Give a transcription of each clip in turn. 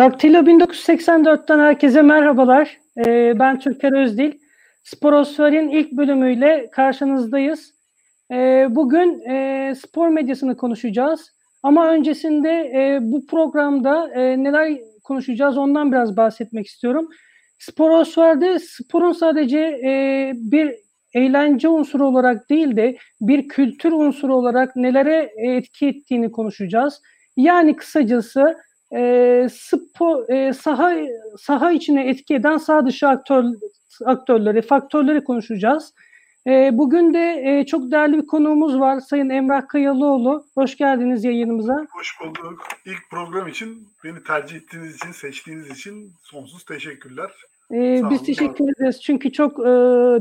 Daktilo 1984'ten herkese merhabalar. Ee, ben Türker Özdil. Sporosfer'in ilk bölümüyle karşınızdayız. Ee, bugün e, spor medyasını konuşacağız. Ama öncesinde e, bu programda e, neler konuşacağız ondan biraz bahsetmek istiyorum. Sporosfer'de sporun sadece e, bir eğlence unsuru olarak değil de bir kültür unsuru olarak nelere etki ettiğini konuşacağız. Yani kısacası e, spor, e, saha saha içine etki eden sağ dışı aktör, aktörleri, faktörleri konuşacağız. E, bugün de e, çok değerli bir konuğumuz var Sayın Emrah Kayalıoğlu. Hoş geldiniz yayınımıza. Hoş bulduk. İlk program için beni tercih ettiğiniz için, seçtiğiniz için sonsuz teşekkürler. Ee, biz teşekkür ederiz çünkü çok e,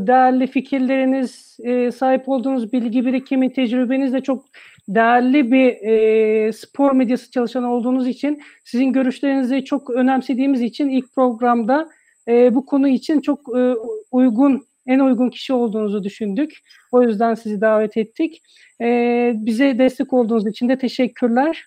değerli fikirleriniz, e, sahip olduğunuz bilgi birikimi, tecrübeniz de çok değerli bir e, spor medyası çalışanı olduğunuz için sizin görüşlerinizi çok önemsediğimiz için ilk programda e, bu konu için çok e, uygun en uygun kişi olduğunuzu düşündük. O yüzden sizi davet ettik. E, bize destek olduğunuz için de teşekkürler.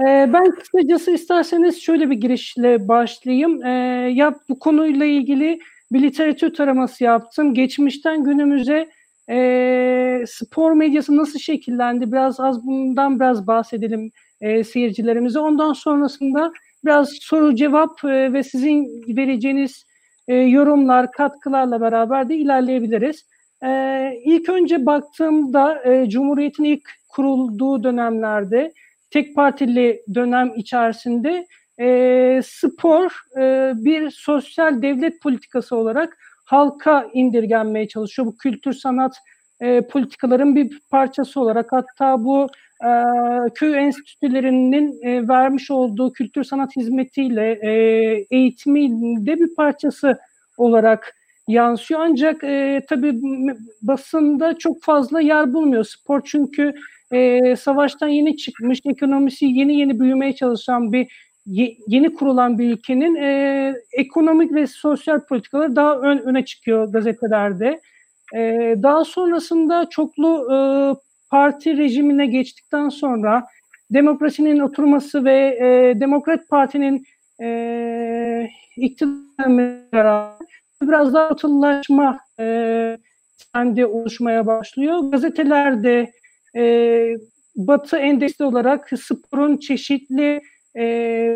E, ben kısacası isterseniz şöyle bir girişle başlayayım. E, ya bu konuyla ilgili bir literatür taraması yaptım. Geçmişten günümüze e, spor medyası nasıl şekillendi? Biraz az bundan biraz bahsedelim e, seyircilerimize. Ondan sonrasında biraz soru cevap e, ve sizin vereceğiniz e, yorumlar, katkılarla beraber de ilerleyebiliriz. E, ilk önce baktığımda e, Cumhuriyet'in ilk kurulduğu dönemlerde tek partili dönem içerisinde e, spor e, bir sosyal devlet politikası olarak halka indirgenmeye çalışıyor. Bu kültür sanat e, politikaların bir parçası olarak hatta bu e, köy enstitülerinin e, vermiş olduğu kültür sanat hizmetiyle e, eğitiminde bir parçası olarak yansıyor. Ancak e, tabii basında çok fazla yer bulmuyor. Spor çünkü e, savaştan yeni çıkmış, ekonomisi yeni yeni büyümeye çalışan bir yeni kurulan bir ülkenin e, ekonomik ve sosyal politikaları daha ön, öne çıkıyor gazetelerde. E, daha sonrasında çoklu e, parti rejimine geçtikten sonra demokrasinin oturması ve e, Demokrat Parti'nin e, iktidarı biraz daha atıllaşma e, trendi oluşmaya başlıyor. Gazetelerde e, Batı endeksli olarak sporun çeşitli e,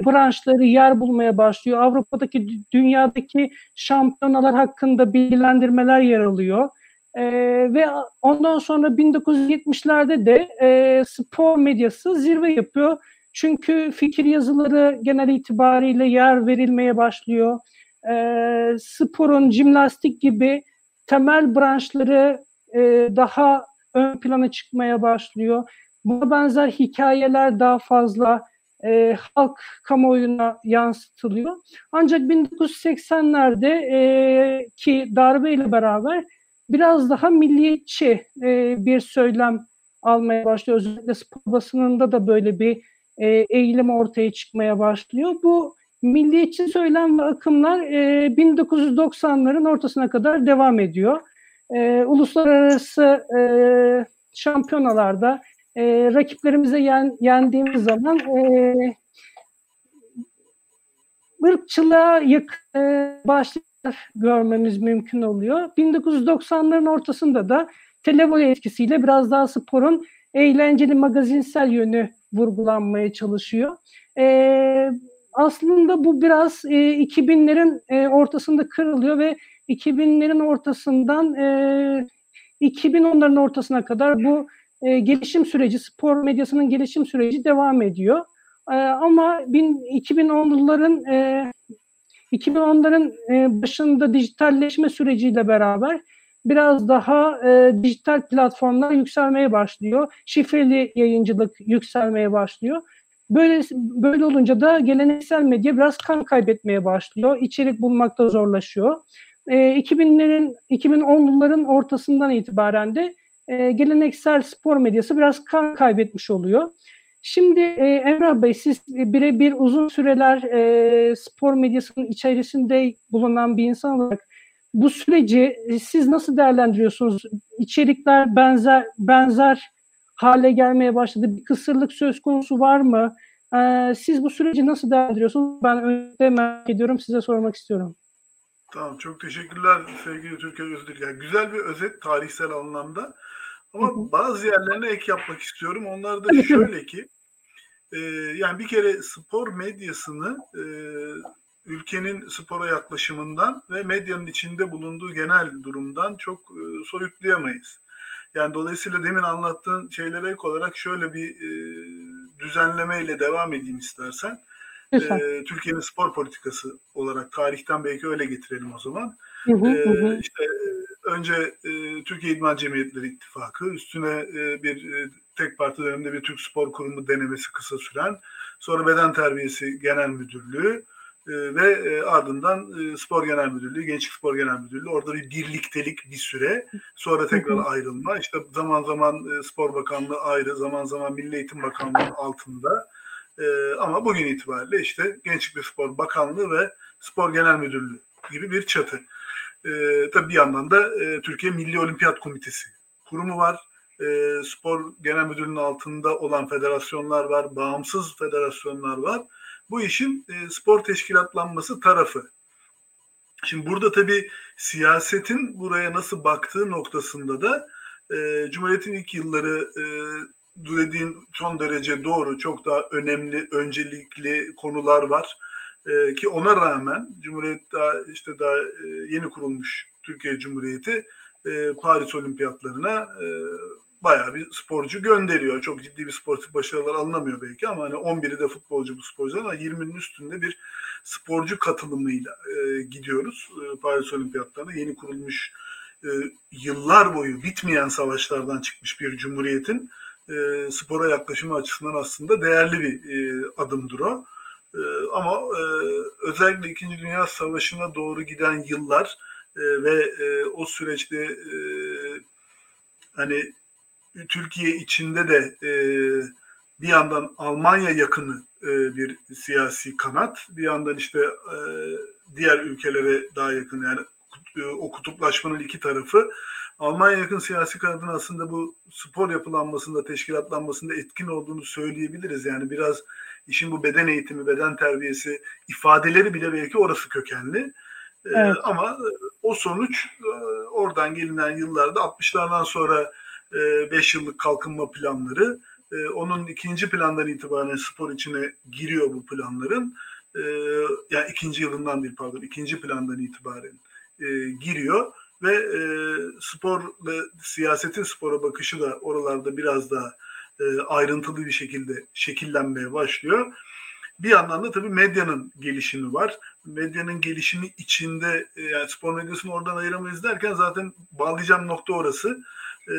branşları yer bulmaya başlıyor. Avrupa'daki, dünyadaki şampiyonalar hakkında bilgilendirmeler yer alıyor. E, ve ondan sonra 1970'lerde de e, spor medyası zirve yapıyor. Çünkü fikir yazıları genel itibariyle yer verilmeye başlıyor. E, sporun, jimnastik gibi temel branşları e, daha ön plana çıkmaya başlıyor. Buna benzer hikayeler daha fazla e, halk kamuoyuna yansıtılıyor. Ancak 1980'lerde e, ki darbeyle beraber biraz daha milliyetçi e, bir söylem almaya başlıyor. Özellikle spor basınında da böyle bir e, eğilim ortaya çıkmaya başlıyor. Bu milliyetçi söylem ve akımlar e, 1990'ların ortasına kadar devam ediyor. E, uluslararası e, şampiyonalarda e, rakiplerimize yen, yendiğimiz zaman e, ırkçılığa yakın başlıklar görmemiz mümkün oluyor. 1990'ların ortasında da televole etkisiyle biraz daha sporun eğlenceli magazinsel yönü vurgulanmaya çalışıyor. E, aslında bu biraz e, 2000'lerin e, ortasında kırılıyor ve 2000'lerin ortasından e, 2010'ların ortasına kadar bu e, gelişim süreci, spor medyasının gelişim süreci devam ediyor. E, ama 2010'ların e, 2010'ların e, başında dijitalleşme süreciyle beraber biraz daha e, dijital platformlar yükselmeye başlıyor. Şifreli yayıncılık yükselmeye başlıyor. Böyle böyle olunca da geleneksel medya biraz kan kaybetmeye başlıyor. İçerik bulmakta zorlaşıyor. E, 2000'lerin 2010'ların ortasından itibaren de e, geleneksel spor medyası biraz kan kaybetmiş oluyor. Şimdi e, Emrah Bey siz birebir uzun süreler e, spor medyasının içerisinde bulunan bir insan olarak bu süreci e, siz nasıl değerlendiriyorsunuz? İçerikler benzer benzer hale gelmeye başladı. Bir kısırlık söz konusu var mı? Ee, siz bu süreci nasıl değerlendiriyorsunuz? Ben önce merak ediyorum. Size sormak istiyorum. Tamam çok teşekkürler sevgili Türkiye Öztürk. Yani güzel bir özet tarihsel anlamda. Ama bazı yerlerine ek yapmak istiyorum. Onlar da şöyle ki e, yani bir kere spor medyasını e, ülkenin spora yaklaşımından ve medyanın içinde bulunduğu genel durumdan çok e, soyutlayamayız. Yani dolayısıyla demin anlattığın şeylere ek olarak şöyle bir e, düzenlemeyle devam edeyim istersen. E, Türkiye'nin spor politikası olarak tarihten belki öyle getirelim o zaman. Hı hı, hı hı. işte e, önce e, Türkiye İdman Cemiyetleri İttifakı, üstüne e, bir e, tek parti döneminde bir Türk Spor Kurumu denemesi kısa süren, sonra Beden Terbiyesi Genel Müdürlüğü e, ve e, ardından e, Spor Genel Müdürlüğü, Gençlik Spor Genel Müdürlüğü. Orada bir birliktelik bir süre, sonra tekrar ayrılma. İşte zaman zaman e, Spor Bakanlığı ayrı, zaman zaman Milli Eğitim Bakanlığı'nın altında. E, ama bugün itibariyle işte Gençlik ve Spor Bakanlığı ve Spor Genel Müdürlüğü gibi bir çatı. E, tabii bir yandan da e, Türkiye Milli Olimpiyat Komitesi kurumu var. E, spor Genel Müdürlüğü'nün altında olan federasyonlar var, bağımsız federasyonlar var. Bu işin e, spor teşkilatlanması tarafı. Şimdi burada tabii siyasetin buraya nasıl baktığı noktasında da e, Cumhuriyet'in ilk yılları e, dediğin son derece doğru, çok daha önemli, öncelikli konular var. E, ki ona rağmen Cumhuriyet daha işte daha e, yeni kurulmuş Türkiye Cumhuriyeti e, Paris Olimpiyatlarına e, bayağı bir sporcu gönderiyor. Çok ciddi bir sportif başarılar alınamıyor belki ama hani 11'i de futbolcu bu sporcular ama 20'nin üstünde bir sporcu katılımıyla e, gidiyoruz e, Paris Olimpiyatlarına. Yeni kurulmuş e, yıllar boyu bitmeyen savaşlardan çıkmış bir cumhuriyetin e, spora yaklaşımı açısından aslında değerli bir e, adımdır o. E, ama e, özellikle İkinci Dünya Savaşı'na doğru giden yıllar e, ve e, o süreçte hani Türkiye içinde de bir yandan Almanya yakını bir siyasi kanat, bir yandan işte diğer ülkelere daha yakın. Yani o kutuplaşmanın iki tarafı. Almanya yakın siyasi kanadın aslında bu spor yapılanmasında, teşkilatlanmasında etkin olduğunu söyleyebiliriz. Yani biraz işin bu beden eğitimi, beden terbiyesi ifadeleri bile belki orası kökenli. Evet. Ee, ama o sonuç e, oradan gelinen yıllarda 60'lardan sonra 5 yıllık kalkınma planları e, onun ikinci plandan itibaren spor içine giriyor bu planların. E, yani ikinci yılından değil pardon ikinci plandan itibaren e, giriyor ve e, spor ve siyasetin spora bakışı da oralarda biraz daha e, ayrıntılı bir şekilde şekillenmeye başlıyor. Bir yandan da tabii medyanın gelişimi var. Medyanın gelişimi içinde e, yani spor medyasını oradan ayıramayız derken zaten bağlayacağım nokta orası. E,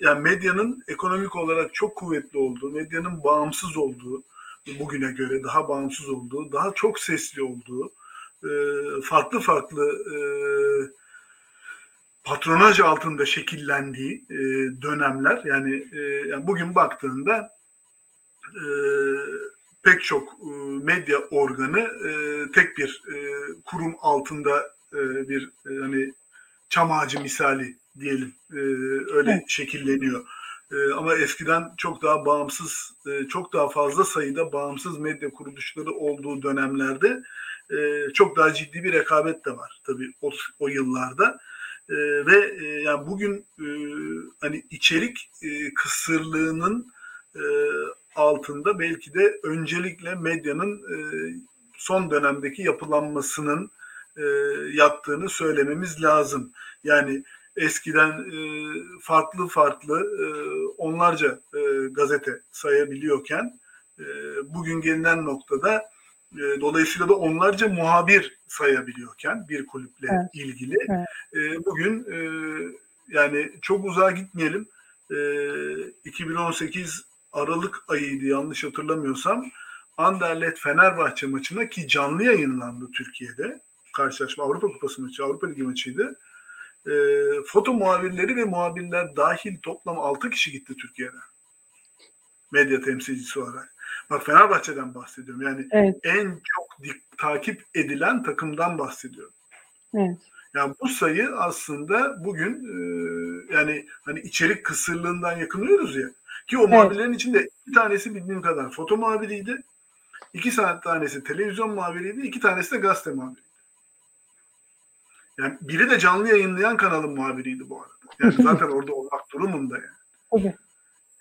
yani medyanın ekonomik olarak çok kuvvetli olduğu, medyanın bağımsız olduğu, bugüne göre daha bağımsız olduğu, daha çok sesli olduğu, e, farklı farklı e, patronaj altında şekillendiği e, dönemler. Yani, e, yani bugün baktığında e, pek çok e, medya organı e, tek bir e, kurum altında e, bir e, hani çam ağacı misali diyelim e, öyle Evet. şekilleniyor. E, ama eskiden çok daha bağımsız, e, çok daha fazla sayıda bağımsız medya kuruluşları olduğu dönemlerde e, çok daha ciddi bir rekabet de var tabii o, o yıllarda. E, ve yani bugün hani içerik e, kısırlığının altında belki de öncelikle medyanın son dönemdeki yapılanmasının yattığını söylememiz lazım. Yani eskiden e, farklı farklı e, onlarca e, gazete sayabiliyorken e, bugün gelinen noktada e, dolayısıyla da onlarca muhabir sayabiliyorken bir kulüple Evet. ilgili Evet. e, bugün e, yani çok uzağa gitmeyelim. E, 2018 Aralık ayıydı yanlış hatırlamıyorsam. Anderlet Fenerbahçe maçına ki canlı yayınlandı Türkiye'de. Karşılaşma Avrupa Kupası maçı, Avrupa Ligi maçıydı. E, foto muhabirleri ve muhabirler dahil toplam 6 kişi gitti Türkiye'den. Medya temsilcisi olarak. Bak Fenerbahçe'den bahsediyorum. Yani Evet. en çok dik- takip edilen takımdan bahsediyorum. Evet. Yani bu sayı aslında bugün e, yani hani içerik kısırlığından yakınıyoruz ya. Ki o muhabirlerin içinde bir tanesi bildiğim kadar foto muhabiriydi. iki tanesi televizyon muhabiriydi, iki tanesi de gazete muhabiriydi. Yani biri de canlı yayınlayan kanalın muhabiriydi bu arada. Yani zaten orada olmak durumunda yani. Tabii.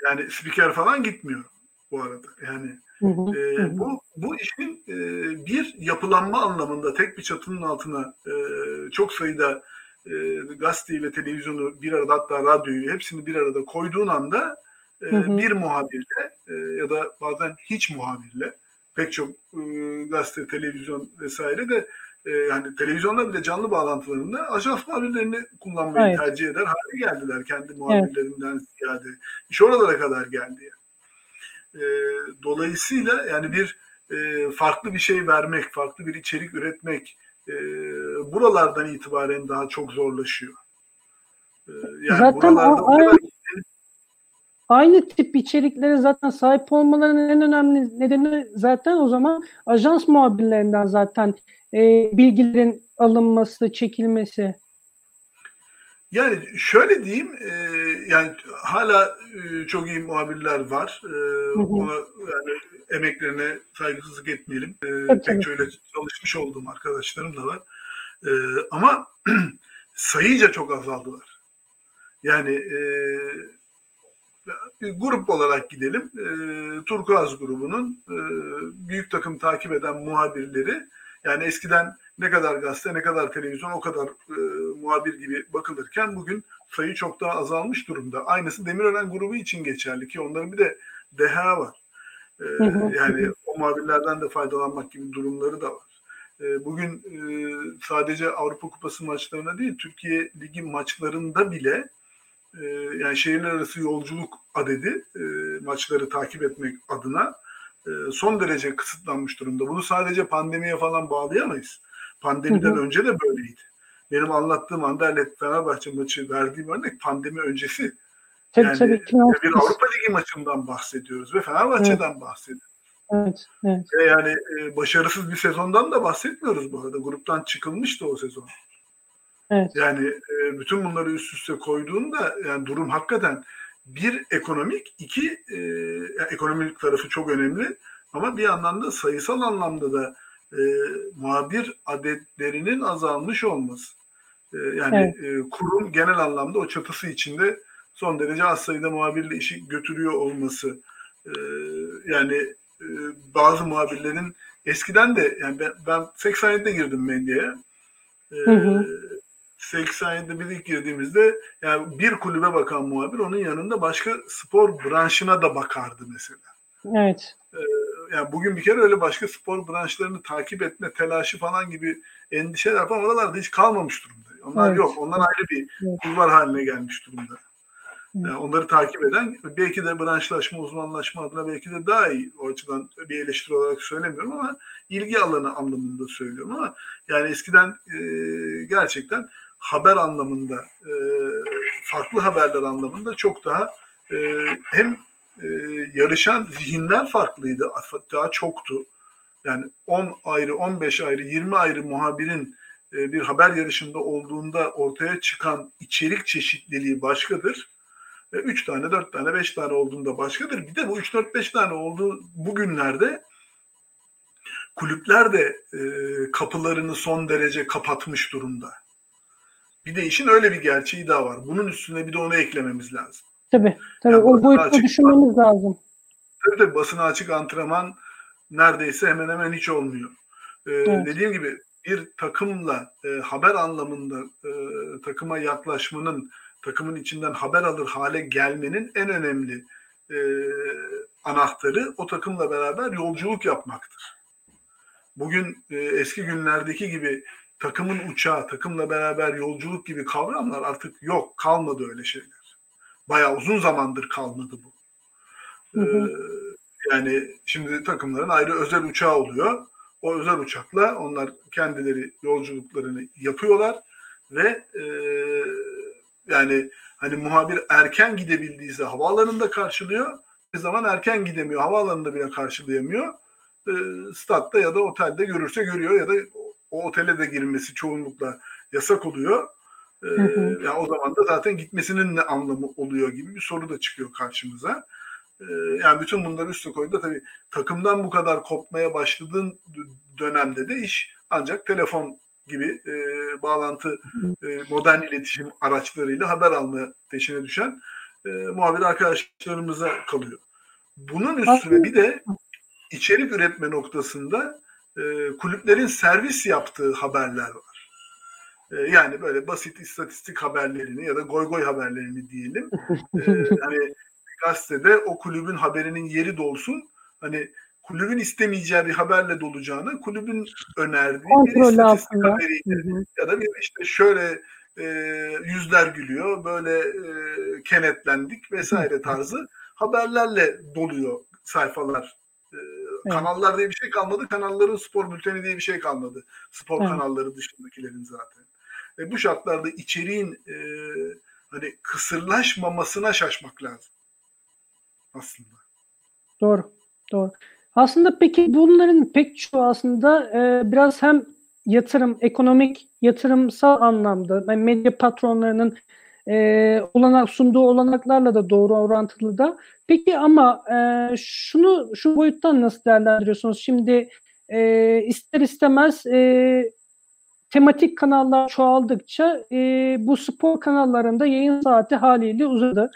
Yani spiker falan gitmiyor bu arada. Yani Hı hı, e, hı bu bu işin e, bir yapılanma anlamında tek bir çatının altına e, çok sayıda e, gazeteyi ve televizyonu bir arada hatta radyoyu hepsini bir arada koyduğun anda e, bir muhabirle e, ya da bazen hiç muhabirle pek çok e, gazete, televizyon vesaire de e, yani televizyonda bile canlı bağlantılarında ajans muhabirlerini kullanmayı Evet. tercih eder hale geldiler kendi muhabirlerinden ziyade. İş oralara kadar geldi. E, dolayısıyla yani bir e, farklı bir şey vermek, farklı bir içerik üretmek e, buralardan itibaren daha çok zorlaşıyor. E, yani Zaten o- kadar Aynı tip içeriklere zaten sahip olmalarının en önemli nedeni zaten o zaman ajans muhabirlerinden zaten e, bilgilerin alınması, çekilmesi. Yani şöyle diyeyim, e, yani hala e, çok iyi muhabirler var. E, hı. ona yani emeklerine saygısızlık etmeyelim. E, tabii. pek şöyle çalışmış olduğum arkadaşlarım da var. E, ama sayıca çok azaldılar. Yani e, bir grup olarak gidelim. E, Turkuaz grubunun e, büyük takım takip eden muhabirleri yani eskiden ne kadar gazete ne kadar televizyon o kadar e, muhabir gibi bakılırken bugün sayı çok daha azalmış durumda. Aynısı Demirören grubu için geçerli ki onların bir de deha var. E, yani o muhabirlerden de faydalanmak gibi durumları da var. E, bugün e, sadece Avrupa Kupası maçlarına değil Türkiye Ligi maçlarında bile e, yani şehirler arası yolculuk adedi e, maçları takip etmek adına son derece kısıtlanmış durumda. Bunu sadece pandemiye falan bağlayamayız. Pandemiden Hı hı. önce de böyleydi. Benim anlattığım Anderlet Fenerbahçe maçı verdiğim örnek pandemi öncesi. Tabii Yani tabii. Ya 2018. bir Avrupa Ligi maçından bahsediyoruz ve Fenerbahçe'den bahsediyoruz. Evet, evet. Ve yani e, başarısız bir sezondan da bahsetmiyoruz bu arada. Gruptan çıkılmıştı o sezon. Evet. Yani e, bütün bunları üst üste koyduğunda yani durum hakikaten bir ekonomik, iki e, ekonomik tarafı çok önemli ama bir yandan da sayısal anlamda da e, muhabir adetlerinin azalmış olması. E, yani e, kurum genel anlamda o çatısı içinde son derece az sayıda muhabirle işi götürüyor olması. E, yani e, bazı muhabirlerin eskiden de yani ben, ben 87'de girdim medyaya. E, Hı hı. 87'de biz ilk girdiğimizde yani bir kulübe bakan muhabir onun yanında başka spor branşına da bakardı mesela. Evet. Yani bugün bir kere öyle başka spor branşlarını takip etme telaşı falan gibi endişeler falan oralarda hiç kalmamış durumda. Onlar Evet. yok. Onlar ayrı bir kulvar haline gelmiş durumda. Yani onları takip eden belki de branşlaşma, uzmanlaşma adına belki de daha iyi. O açıdan bir eleştiri olarak söylemiyorum ama ilgi alanı anlamında söylüyorum ama yani eskiden e, gerçekten haber anlamında, e, farklı haberler anlamında çok daha e, hem e, yarışan zihinler farklıydı, hatta çoktu. Yani 10 ayrı, 15 ayrı, 20 ayrı muhabirin e, bir haber yarışında olduğunda ortaya çıkan içerik çeşitliliği başkadır. 3 tane, 4 tane, 5 tane olduğunda başkadır. Bir de bu 3-4-5 tane olduğu bugünlerde kulüpler de e, kapılarını son derece kapatmış durumda. Bir de işin öyle bir gerçeği daha var. Bunun üstüne bir de onu eklememiz lazım. Tabii. Tabii. Ya bu o boyutu açık- düşünmemiz lazım. Tabii tabii basına açık antrenman neredeyse hemen hemen hiç olmuyor. Ee, Evet. Dediğim gibi bir takımla e, haber anlamında e, takıma yaklaşmanın, takımın içinden haber alır hale gelmenin en önemli e, anahtarı o takımla beraber yolculuk yapmaktır. Bugün e, eski günlerdeki gibi takımın uçağı, takımla beraber yolculuk gibi kavramlar artık yok, kalmadı öyle şeyler. Bayağı uzun zamandır kalmadı bu. Hı hı. Ee, yani şimdi takımların ayrı özel uçağı oluyor. O özel uçakla onlar kendileri yolculuklarını yapıyorlar ve e, yani hani muhabir erken gidebildiyse havaalanında karşılıyor. Bir zaman erken gidemiyor. Havaalanında bile karşılayamıyor. E, statta ya da otelde görürse görüyor ya da o otele de girmesi çoğunlukla yasak oluyor. E, hı. yani o zaman da zaten gitmesinin ne anlamı oluyor gibi bir soru da çıkıyor karşımıza. E, yani bütün bunları üste koydu. Tabii takımdan bu kadar kopmaya başladığın dönemde de iş ancak telefon gibi e, bağlantı e, modern iletişim araçlarıyla haber alma peşine düşen e, muhabir arkadaşlarımıza kalıyor. Bunun üstüne bir de içerik üretme noktasında e, kulüplerin servis yaptığı haberler var. E, yani böyle basit istatistik haberlerini ya da goy goy haberlerini diyelim. E, hani gazetede o kulübün haberinin yeri dolsun. Hani kulübün istemeyeceği bir haberle dolacağını kulübün önerdiği Kontrol bir istatistik altında. haberiyle ya da bir işte şöyle e, yüzler gülüyor, böyle e, kenetlendik vesaire tarzı haberlerle doluyor sayfalar. E, Kanallar diye bir şey kalmadı, kanalların spor bülteni diye bir şey kalmadı. Spor Evet. kanalları dışındakilerin zaten. E, bu şartlarda içeriğin e, hani kısırlaşmamasına şaşmak lazım aslında. Doğru, doğru. Aslında peki bunların pek çoğu aslında e, biraz hem yatırım, ekonomik, yatırımsal anlamda yani medya patronlarının e, olanak sunduğu olanaklarla da doğru orantılı da. Peki ama e, şunu şu boyuttan nasıl değerlendiriyorsunuz? Şimdi e, ister istemez e, tematik kanallar çoğaldıkça e, bu spor kanallarında yayın saati haliyle uzadı.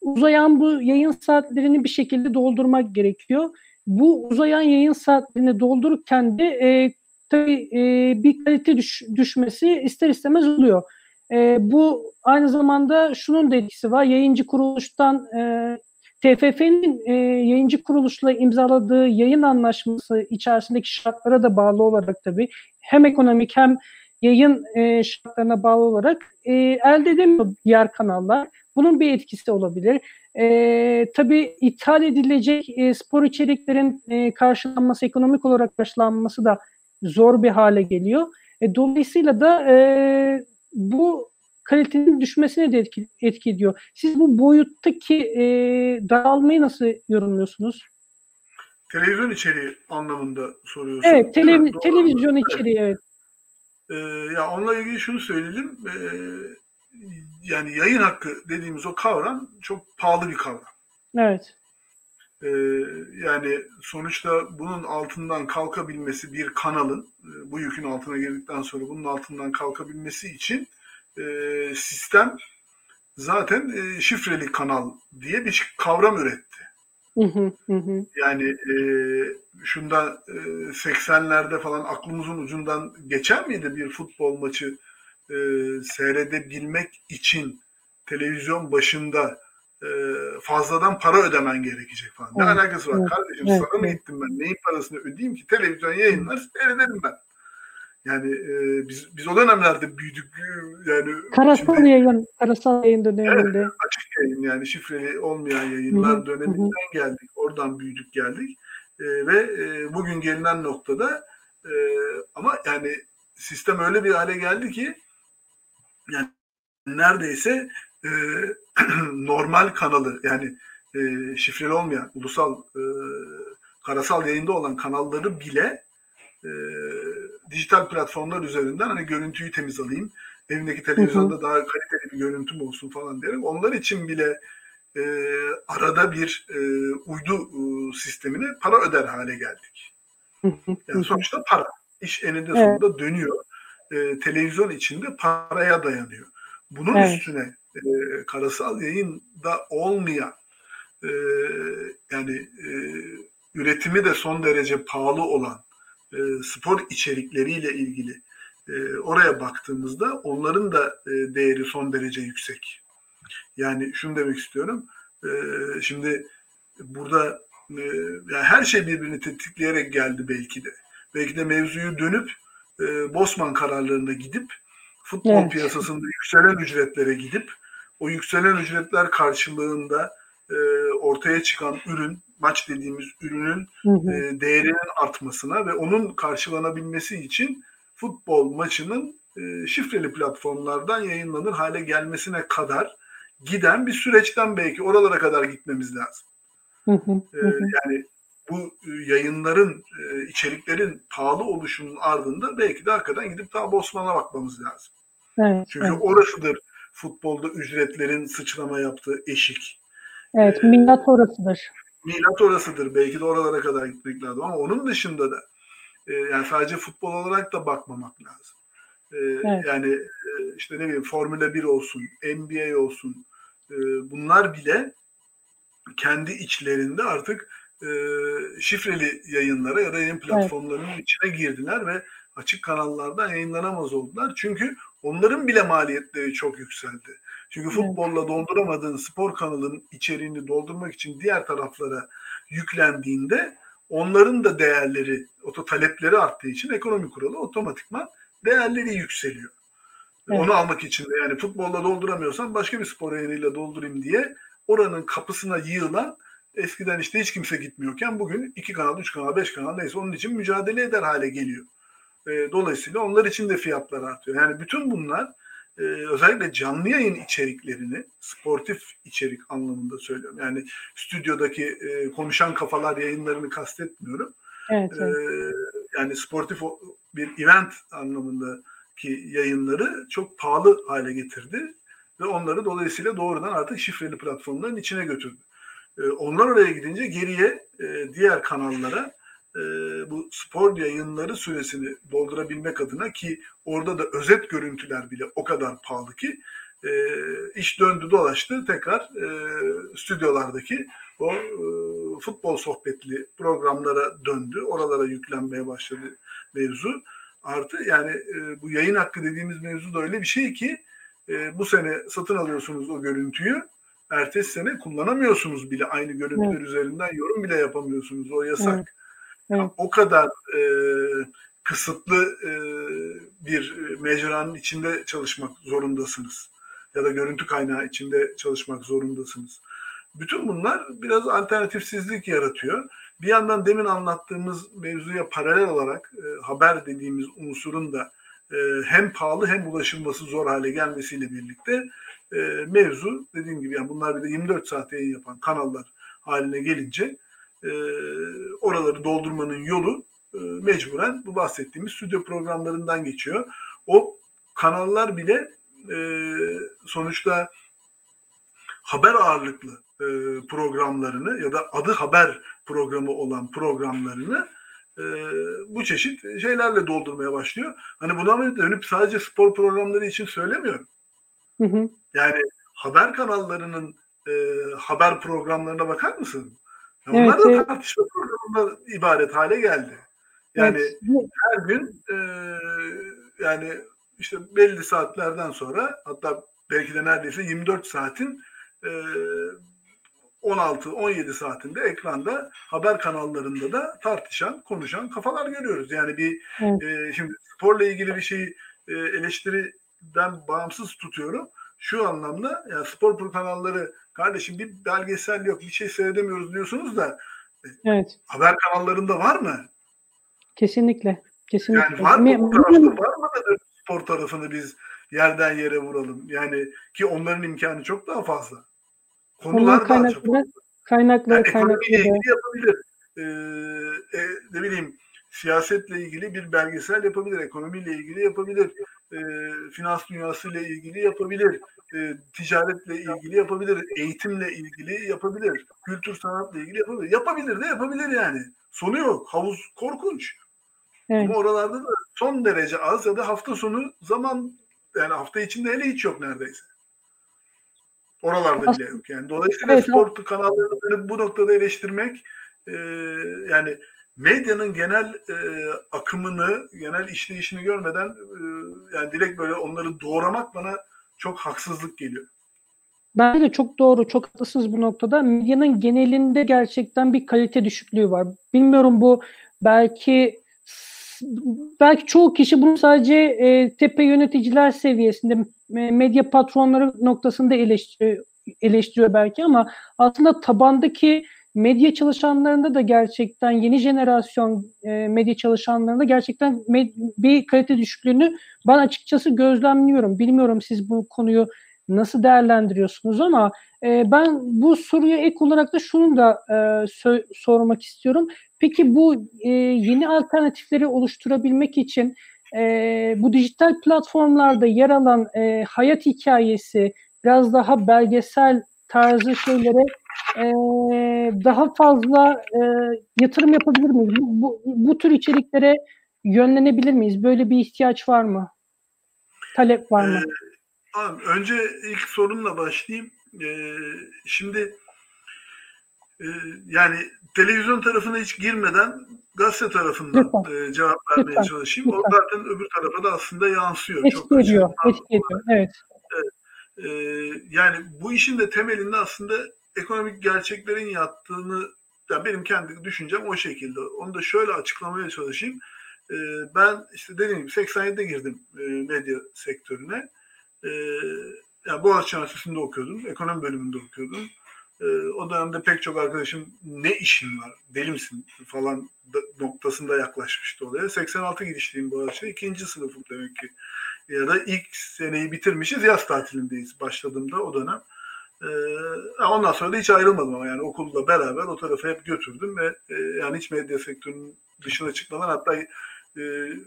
Uzayan bu yayın saatlerini bir şekilde doldurmak gerekiyor. Bu uzayan yayın saatlerini doldururken de e, tabii e, bir kalite düş, düşmesi ister istemez oluyor. E, bu aynı zamanda şunun da etkisi var. Yayıncı kuruluştan e, TFF'nin e, yayıncı kuruluşla imzaladığı yayın anlaşması içerisindeki şartlara da bağlı olarak tabii hem ekonomik hem yayın e, şartlarına bağlı olarak e, elde edemiyor diğer kanallar. Bunun bir etkisi olabilir. E, tabii ithal edilecek e, spor içeriklerin e, karşılanması, ekonomik olarak karşılanması da zor bir hale geliyor. E, dolayısıyla da e, bu kalitenin düşmesine de etki, etki ediyor. Siz bu boyuttaki e, dağılmayı nasıl yorumluyorsunuz? Televizyon içeriği anlamında soruyorsun. Evet, Doğru. televizyon içeriği evet. Ee, ya onunla ilgili şunu söyleyelim. Ee, yani yayın hakkı dediğimiz o kavram çok pahalı bir kavram. Evet. Ee, yani sonuçta bunun altından kalkabilmesi bir kanalın e, bu yükün altına girdikten sonra bunun altından kalkabilmesi için e, sistem zaten e, şifreli kanal diye bir kavram üretti. Hı hı, hı hı. Yani e, şundan e, 80'lerde falan aklımızın ucundan geçer miydi bir futbol maçı e, seyredebilmek için televizyon başında e, fazladan para ödemen gerekecek falan. Ne Evet, alakası var evet, kardeşim? evet, sana mı evet. gittim ben? Neyin parasını ödeyeyim ki? Televizyon yayınlar seyredelim ben. Yani e, biz biz o dönemlerde büyüdük. Yani Karasal şimdi- yayın, karasal yayın döneminde. açık yayın yani şifreli olmayan yayınlar Hı hı, döneminden geldik. Oradan büyüdük geldik. Ee, ve e, bugün gelinen noktada e, ama yani sistem öyle bir hale geldi ki yani neredeyse e, normal kanalı yani e, şifreli olmayan ulusal e, karasal yayında olan kanalları bile e, dijital platformlar üzerinden hani görüntüyü temiz alayım evimdeki televizyonda daha kaliteli bir görüntüm olsun falan diyerek onlar için bile e, arada bir e, uydu e, sistemine para öder hale geldik. Hı hı, hı Yani hı. sonuçta para. İş eninde Evet. sonunda dönüyor. E, televizyon içinde paraya dayanıyor. Bunun Evet. üstüne e, karasal yayında olmayan e, yani e, üretimi de son derece pahalı olan e, spor içerikleriyle ilgili e, oraya baktığımızda onların da e, değeri son derece yüksek. Yani şunu demek istiyorum. E, şimdi burada e, yani her şey birbirini tetikleyerek geldi belki de. Belki de mevzuyu dönüp e, Bosman kararlarına gidip futbol Evet. piyasasında yükselen ücretlere gidip o yükselen ücretler karşılığında e, ortaya çıkan ürün, maç dediğimiz ürünün Hı hı. e, değerinin artmasına ve onun karşılanabilmesi için futbol maçının e, şifreli platformlardan yayınlanır hale gelmesine kadar giden bir süreçten belki oralara kadar gitmemiz lazım. Hı hı, E, hı yani bu e, yayınların, e, içeriklerin pahalı oluşunun ardında belki de hakikaten gidip daha Bosman'a bakmamız lazım. Evet, Çünkü evet. orasıdır futbolda ücretlerin sıçrama yaptığı eşik. Evet, milat orasıdır. milat orasıdır. Belki de oralara kadar gitmek lazım ama onun dışında da e, yani sadece futbol olarak da bakmamak lazım. E, evet. Yani e, işte ne bileyim Formula 1 olsun, NBA olsun e, bunlar bile kendi içlerinde artık e, şifreli yayınlara ya da yayın platformlarının evet. içine girdiler ve açık kanallardan yayınlanamaz oldular. Çünkü onların bile maliyetleri çok yükseldi. Çünkü futbolla dolduramadığın spor kanalının içeriğini doldurmak için diğer taraflara yüklendiğinde onların da değerleri, oto talepleri arttığı için ekonomi kuralı otomatikman değerleri yükseliyor. Evet. Onu almak için de yani futbolla dolduramıyorsan başka bir spor yayınıyla doldurayım diye oranın kapısına yığılan eskiden işte hiç kimse gitmiyorken bugün iki kanal, üç kanal, beş kanal neyse onun için mücadele eder hale geliyor. E, dolayısıyla onlar için de fiyatlar artıyor. Yani bütün bunlar e, özellikle canlı yayın içeriklerini sportif içerik anlamında söylüyorum. Yani stüdyodaki e, konuşan kafalar yayınlarını kastetmiyorum. Evet, evet. E, yani sportif bir event anlamındaki yayınları çok pahalı hale getirdi ve onları dolayısıyla doğrudan artık şifreli platformların içine götürdü. E, onlar oraya gidince geriye e, diğer kanallara e, bu spor yayınları süresini doldurabilmek adına ki orada da özet görüntüler bile o kadar pahalı ki e, iş döndü dolaştı tekrar e, stüdyolardaki o e, futbol sohbetli programlara döndü. Oralara yüklenmeye başladı mevzu. Artı yani e, bu yayın hakkı dediğimiz mevzu da öyle bir şey ki e, bu sene satın alıyorsunuz o görüntüyü. Ertesi sene kullanamıyorsunuz bile aynı görüntüler evet. üzerinden yorum bile yapamıyorsunuz. O yasak. Evet. Evet. O kadar e, kısıtlı e, bir mecranın içinde çalışmak zorundasınız. Ya da görüntü kaynağı içinde çalışmak zorundasınız. Bütün bunlar biraz alternatifsizlik yaratıyor. Bir yandan demin anlattığımız mevzuya paralel olarak e, haber dediğimiz unsurun da e, hem pahalı hem ulaşılması zor hale gelmesiyle birlikte e, mevzu dediğim gibi yani bunlar bir de 24 saat yayın yapan kanallar haline gelince e, oraları doldurmanın yolu e, mecburen bu bahsettiğimiz stüdyo programlarından geçiyor. O kanallar bile e, sonuçta haber ağırlıklı e, programlarını ya da adı haber programı olan programlarını e, bu çeşit şeylerle doldurmaya başlıyor. Hani buna dönüp sadece spor programları için söylemiyorum. Hı hı. Yani haber kanallarının e, haber programlarına bakar mısın? Evet, Onlar da evet. tartışma programında ibaret hale geldi. Yani evet. her gün e, yani işte belli saatlerden sonra hatta belki de neredeyse 24 saatin e, 16-17 saatinde ekranda haber kanallarında da tartışan, konuşan kafalar görüyoruz. Yani bir evet. e, şimdi sporla ilgili bir şeyi e, eleştiriden bağımsız tutuyorum. Şu anlamda yani spor kanalları kardeşim bir belgesel yok bir şey seyredemiyoruz diyorsunuz da evet. haber kanallarında var mı? Kesinlikle. Kesinlikle. Yani var mı bu tarafta var mı da spor tarafını biz yerden yere vuralım. Yani ki onların imkanı çok daha fazla. Konular daha çok. Kaynakları yani ilgili yapabilir. Ee, e, ne bileyim siyasetle ilgili bir belgesel yapabilir, ekonomiyle ilgili yapabilir, e, finans dünyasıyla ilgili yapabilir, e, ticaretle ilgili yapabilir, eğitimle ilgili yapabilir, kültür sanatla ilgili yapabilir. Yapabilir de yapabilir yani. Sonu yok. Havuz korkunç. Evet. Ama oralarda da son derece az ya da hafta sonu zaman yani hafta içinde hele hiç yok neredeyse. Oralarda bile yok yani. Dolayısıyla evet, spor kanallarını bu noktada eleştirmek e, yani medyanın genel e, akımını, genel işleyişini görmeden e, yani direkt böyle onları doğramak bana çok haksızlık geliyor. Bence de çok doğru, çok haklısınız bu noktada. Medyanın genelinde gerçekten bir kalite düşüklüğü var. Bilmiyorum bu belki belki çoğu kişi bunu sadece e, tepe yöneticiler seviyesinde medya patronları noktasında eleştiriyor, eleştiriyor belki ama aslında tabandaki medya çalışanlarında da gerçekten yeni jenerasyon e, medya çalışanlarında gerçekten med- bir kalite düşüklüğünü ben açıkçası gözlemliyorum. Bilmiyorum siz bu konuyu nasıl değerlendiriyorsunuz ama e, ben bu soruya ek olarak da şunu da e, so- sormak istiyorum. Peki bu e, yeni alternatifleri oluşturabilmek için e, bu dijital platformlarda yer alan e, hayat hikayesi biraz daha belgesel tarzı şeylere e, daha fazla e, yatırım yapabilir miyiz? Bu, bu, bu tür içeriklere yönlenebilir miyiz? Böyle bir ihtiyaç var mı? Talep var mı? Ee, abi, önce ilk sorunla başlayayım. Ee, şimdi e, yani televizyon tarafına hiç girmeden gazete tarafından e, cevap vermeye lütfen, çalışayım. Lütfen. O zaten öbür tarafa da aslında yansıyor. Etki Çok ediyor. Etki ediyor. Evet. evet. Ee, yani bu işin de temelinde aslında ekonomik gerçeklerin yattığını yani benim kendi düşüncem o şekilde. Onu da şöyle açıklamaya çalışayım. Ee, ben işte dediğim gibi 87'de girdim e, medya sektörüne. Ee, yani Boğaziçi Üniversitesi'nde okuyordum. Ekonomi bölümünde okuyordum. Ee, o dönemde pek çok arkadaşım ne işin var, deli misin falan noktasında yaklaşmıştı olaya. 86 girişliyim Boğaziçi'de. ikinci sınıfım demek ki. Ya da ilk seneyi bitirmişiz. Yaz tatilindeyiz başladığımda o dönem. Ee, ondan sonra da hiç ayrılmadım ama yani okulla beraber o tarafa hep götürdüm ve e, yani hiç medya sektörünün dışına çıkmadan hatta e,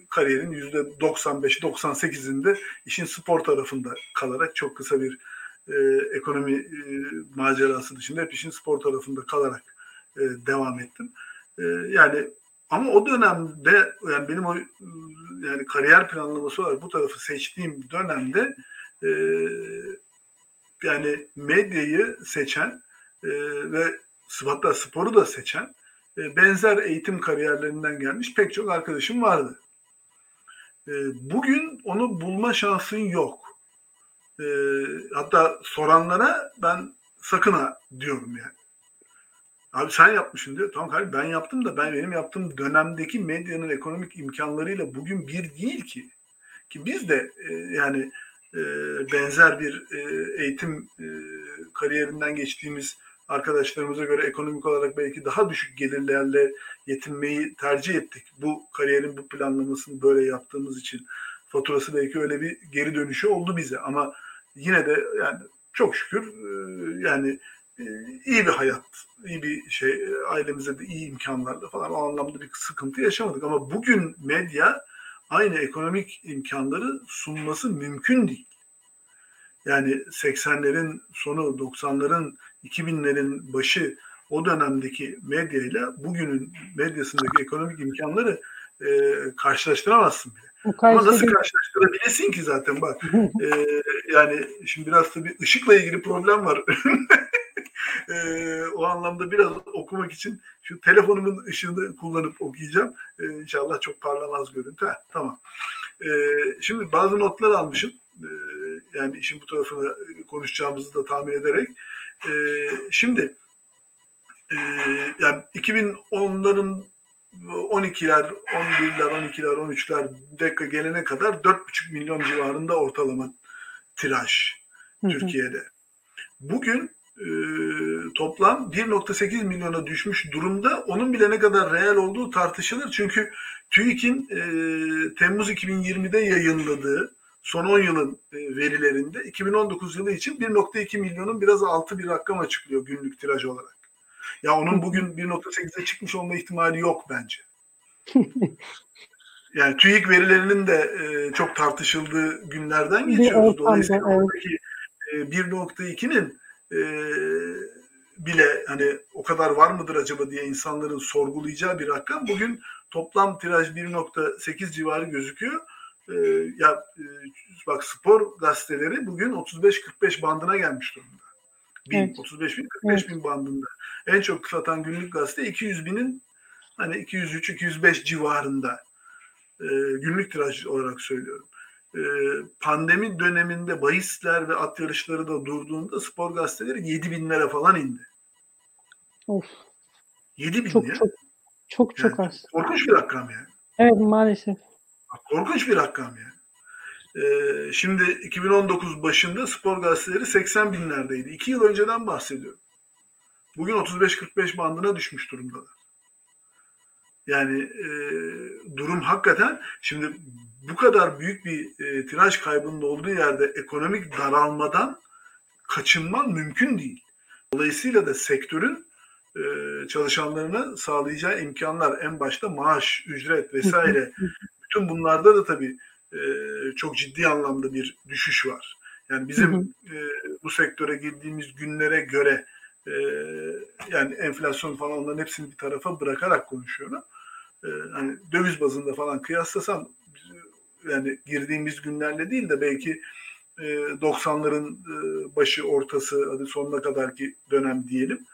kariyerin %95-98'inde işin spor tarafında kalarak çok kısa bir e, ekonomi e, macerası dışında hep işin spor tarafında kalarak e, devam ettim. E, yani ama o dönemde yani benim o yani kariyer planlaması olarak bu tarafı seçtiğim dönemde e, yani medyayı seçen e, ve hatta sporu da seçen e, benzer eğitim kariyerlerinden gelmiş pek çok arkadaşım vardı. E, bugün onu bulma şansın yok. E, hatta soranlara ben sakın ha diyorum yani. Abi sen yapmışsın diyor. Tamam kardeşim ben yaptım da ben benim yaptığım dönemdeki medyanın ekonomik imkanlarıyla bugün bir değil ki. Ki biz de e, yani benzer bir e, eğitim e, kariyerinden geçtiğimiz arkadaşlarımıza göre ekonomik olarak belki daha düşük gelirlerle yetinmeyi tercih ettik. Bu kariyerin bu planlamasını böyle yaptığımız için faturası belki öyle bir geri dönüşü oldu bize ama yine de yani çok şükür yani iyi bir hayat, iyi bir şey, ailemize de iyi imkanlarla falan o anlamda bir sıkıntı yaşamadık. Ama bugün medya aynı ekonomik imkanları sunması mümkün değil. Yani 80'lerin sonu, 90'ların, 2000'lerin başı o dönemdeki medyayla bugünün medyasındaki ekonomik imkanları e, karşılaştıramazsın bile. Ama nasıl karşılaştırabilirsin ki zaten bak. e, yani şimdi biraz da bir ışıkla ilgili problem var. e, o anlamda biraz okumak için şu telefonumun ışığını kullanıp okuyacağım. E, inşallah çok parlamaz görüntü. Ha, tamam. E, şimdi bazı notlar almışım. E, yani işin bu tarafını konuşacağımızı da tahmin ederek. E, şimdi e, yani 2010'ların 12'ler, 11'ler, 12'ler, 13'ler dakika gelene kadar 4,5 milyon civarında ortalama tiraj Türkiye'de. Bugün e, toplam 1.8 milyona düşmüş durumda. Onun bile ne kadar reel olduğu tartışılır. Çünkü TÜİK'in e, Temmuz 2020'de yayınladığı son 10 yılın e, verilerinde 2019 yılı için 1.2 milyonun biraz altı bir rakam açıklıyor günlük tiraj olarak. Ya onun bugün 1.8'e çıkmış olma ihtimali yok bence. yani TÜİK verilerinin de e, çok tartışıldığı günlerden geçiyoruz. Dolayısıyla oradaki e, 1.2'nin e, bile hani o kadar var mıdır acaba diye insanların sorgulayacağı bir rakam. Bugün toplam tiraj 1.8 civarı gözüküyor. E, ya e, bak spor gazeteleri bugün 35-45 bandına gelmiş durumda. Bin, evet. 35 bin, 45 evet. bin bandında. En çok satan günlük gazete 200 binin hani 203-205 civarında e, günlük tiraj olarak söylüyorum. E, pandemi döneminde bahisler ve at yarışları da durduğunda spor gazeteleri 7 binlere falan indi. Of. 7 bin çok, ya. Çok çok, çok yani, az. Korkunç bir rakam yani. Evet maalesef. Korkunç bir rakam yani. Ee, şimdi 2019 başında spor gazeteleri 80 binlerdeydi. İki yıl önceden bahsediyorum. Bugün 35-45 bandına düşmüş durumdalar. Yani e, durum hakikaten şimdi bu kadar büyük bir e, tiraj kaybının olduğu yerde ekonomik daralmadan kaçınman mümkün değil. Dolayısıyla da sektörün e, çalışanlarına sağlayacağı imkanlar en başta maaş, ücret vesaire bütün bunlarda da tabii e, çok ciddi anlamda bir düşüş var. Yani bizim e, bu sektöre girdiğimiz günlere göre E, yani enflasyon falan onların hepsini bir tarafa bırakarak konuşuyorum. E, hani döviz bazında falan kıyaslasam yani girdiğimiz günlerle değil de belki 90'ların e, e, başı ortası hadi sonuna kadarki dönem diyelim.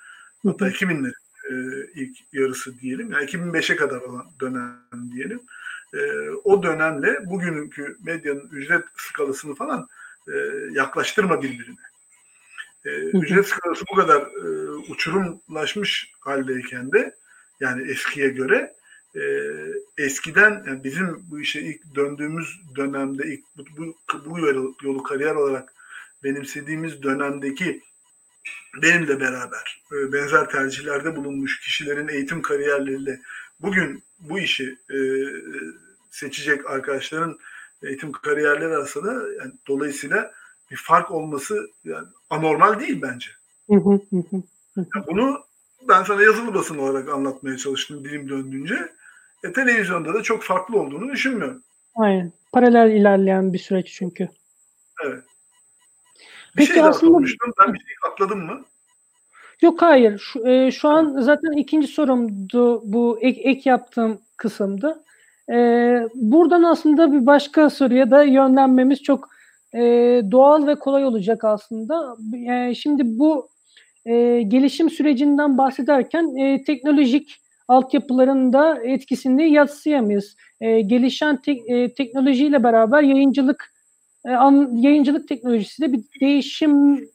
Hatta 2000'lerin e, ilk yarısı diyelim. Yani 2005'e kadar olan dönem diyelim. O dönemle bugünkü medyanın ücret skalasını falan yaklaştırma birbirine. Ücret skalası bu kadar uçurumlaşmış haldeyken de yani eskiye göre e, eskiden yani bizim bu işe ilk döndüğümüz dönemde ilk bu, bu, bu yolu, yolu kariyer olarak benimsediğimiz dönemdeki benimle beraber e, benzer tercihlerde bulunmuş kişilerin eğitim kariyerleriyle bugün bu işi e, seçecek arkadaşların eğitim kariyerleri arasında yani dolayısıyla bir fark olması yani anormal değil bence. yani bunu ben sana yazılı basın olarak anlatmaya çalıştım dilim döndüğünce. E, televizyonda da çok farklı olduğunu düşünmüyorum. Aynen. Paralel ilerleyen bir süreç çünkü. Evet. Bir Peki şey aslında... konuştum. Ben bir şey atladım mı? Yok hayır. Şu, e, şu an zaten ikinci sorumdu bu ek, ek yaptığım kısımdı. E, buradan aslında bir başka soruya da yönlenmemiz çok e, doğal ve kolay olacak aslında. E, şimdi bu e, gelişim sürecinden bahsederken e, teknolojik altyapıların da etkisini yatsıyamayız. E, gelişen te, e, teknolojiyle beraber yayıncılık e, an, yayıncılık teknolojisi de bir değişim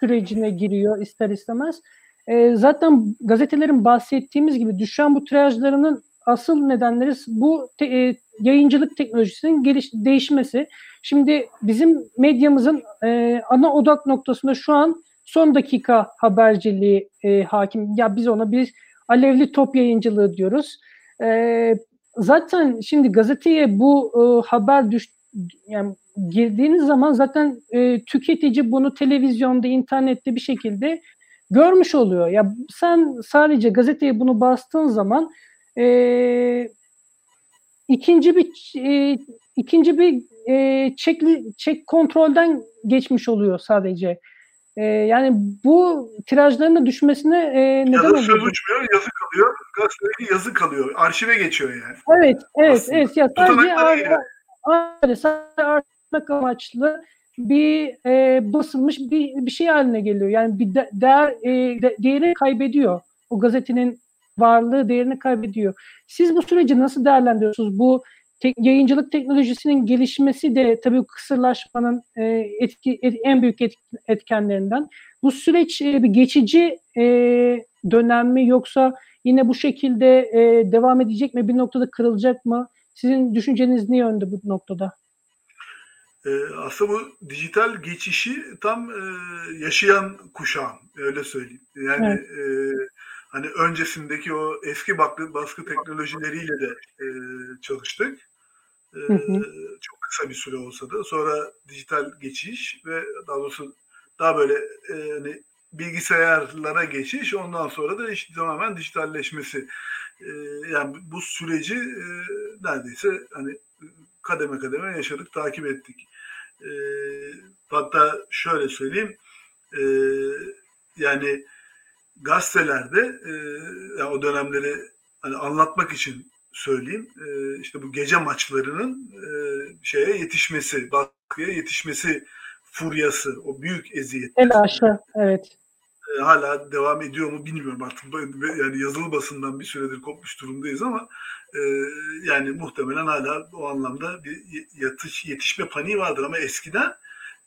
sürecine giriyor ister istemez. E, zaten gazetelerin bahsettiğimiz gibi düşen bu tirajlarının asıl nedenleri bu te, e, yayıncılık teknolojisinin geliş, değişmesi. Şimdi bizim medyamızın e, ana odak noktasında şu an son dakika haberciliği e, hakim. Ya biz ona bir alevli top yayıncılığı diyoruz. E, zaten şimdi gazeteye bu e, haber düş yani girdiğiniz zaman zaten e, tüketici bunu televizyonda, internette bir şekilde görmüş oluyor. Ya sen sadece gazeteye bunu bastığın zaman e, ikinci bir e, ikinci bir e, çekli çek kontrolden geçmiş oluyor sadece. E, yani bu tirajların da düşmesine e, neden oluyor? söz uçmuyor, yazı kalıyor. Gazetedeki yazı kalıyor. Arşive geçiyor yani. Evet, evet, Aslında. evet. Ya sadece ar- ar- sadece amaçlı bir e, basılmış bir, bir şey haline geliyor. Yani bir de, değer e, de, değeri kaybediyor. O gazetenin varlığı değerini kaybediyor. Siz bu süreci nasıl değerlendiriyorsunuz? Bu te- yayıncılık teknolojisinin gelişmesi de tabii kısırlaşmanın e, etki, et, en büyük et, etkenlerinden. Bu süreç e, bir geçici e, dönem mi yoksa yine bu şekilde e, devam edecek mi? Bir noktada kırılacak mı? Sizin düşünceniz ne yönde bu noktada? E, aslında bu dijital geçişi tam e, yaşayan kuşağım öyle söyleyeyim. Yani evet. e, hani öncesindeki o eski baskı, baskı teknolojileriyle de e, çalıştık. Hı hı. Çok kısa bir süre olsa da sonra dijital geçiş ve daha doğrusu daha böyle e, hani bilgisayarlara geçiş ondan sonra da işte tamamen dijitalleşmesi. E, yani bu süreci e, neredeyse hani kademe kademe yaşadık, takip ettik. E, hatta şöyle söyleyeyim e, yani gazetelerde e, yani o dönemleri hani anlatmak için söyleyeyim e, işte bu gece maçlarının e, şeye yetişmesi, baskıya yetişmesi furyası, o büyük eziyet. El aşağı, evet. E, hala devam ediyor mu bilmiyorum artık. Yani yazılı basından bir süredir kopmuş durumdayız ama e, yani muhtemelen hala o anlamda bir yatış, yetişme paniği vardır ama eskiden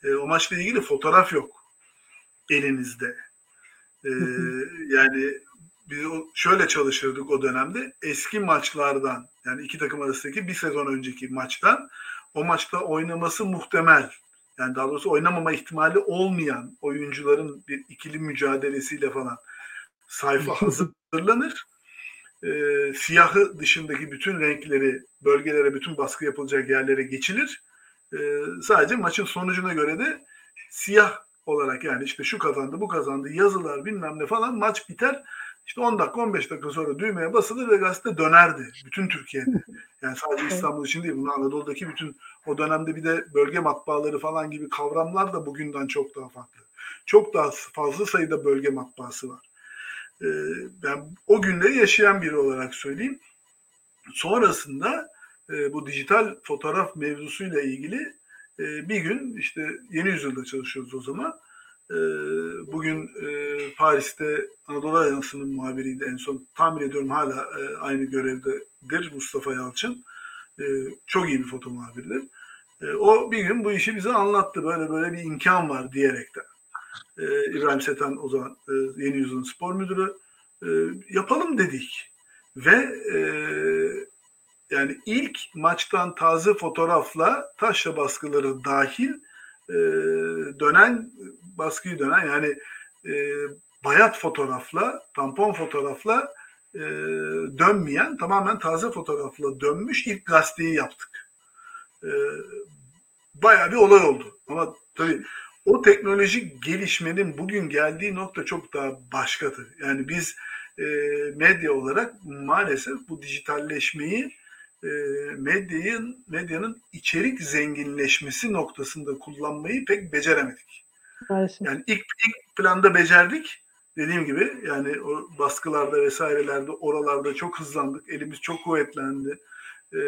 e, o maçla ilgili fotoğraf yok elinizde. E, yani biz şöyle çalışırdık o dönemde. Eski maçlardan yani iki takım arasındaki bir sezon önceki maçtan o maçta oynaması muhtemel yani daha doğrusu oynamama ihtimali olmayan oyuncuların bir ikili mücadelesiyle falan sayfa hazırlanır. E, siyahı dışındaki bütün renkleri bölgelere, bütün baskı yapılacak yerlere geçilir. E, sadece maçın sonucuna göre de siyah olarak yani işte şu kazandı, bu kazandı, yazılar bilmem ne falan maç biter. İşte 10 dakika 15 dakika sonra düğmeye basılır ve gazete dönerdi. Bütün Türkiye'de. Yani sadece İstanbul için değil. Bunu Anadolu'daki bütün o dönemde bir de bölge matbaaları falan gibi kavramlar da bugünden çok daha farklı. Çok daha fazla sayıda bölge matbaası var. Ee, ben o günleri yaşayan biri olarak söyleyeyim. Sonrasında e, bu dijital fotoğraf mevzusuyla ilgili e, bir gün işte yeni yüzyılda çalışıyoruz o zaman. E, bugün e, Paris'te Anadolu Ajansı'nın muhabiriydi en son. Tahmin ediyorum hala e, aynı görevdedir Mustafa Yalçın. E, çok iyi bir foto muhabiridir. E, o bir gün bu işi bize anlattı. Böyle böyle bir imkan var diyerekten. İbrahim Seten o zaman e, Yeni Yüzyıl'ın spor müdürü. Yapalım dedik. Ve yani ilk maçtan taze fotoğrafla taşla baskıları dahil e, dönen baskıyı dönen yani e, bayat fotoğrafla tampon fotoğrafla e, dönmeyen tamamen taze fotoğrafla dönmüş ilk gazeteyi yaptık. E, bayağı bir olay oldu. Ama tabii o teknolojik gelişmenin bugün geldiği nokta çok daha başka. Yani biz e, medya olarak maalesef bu dijitalleşmeyi e, medyanın medyanın içerik zenginleşmesi noktasında kullanmayı pek beceremedik. Maalesef. Yani ilk, ilk planda becerdik. Dediğim gibi yani o baskılarda vesairelerde oralarda çok hızlandık. Elimiz çok kuvvetlendi. E,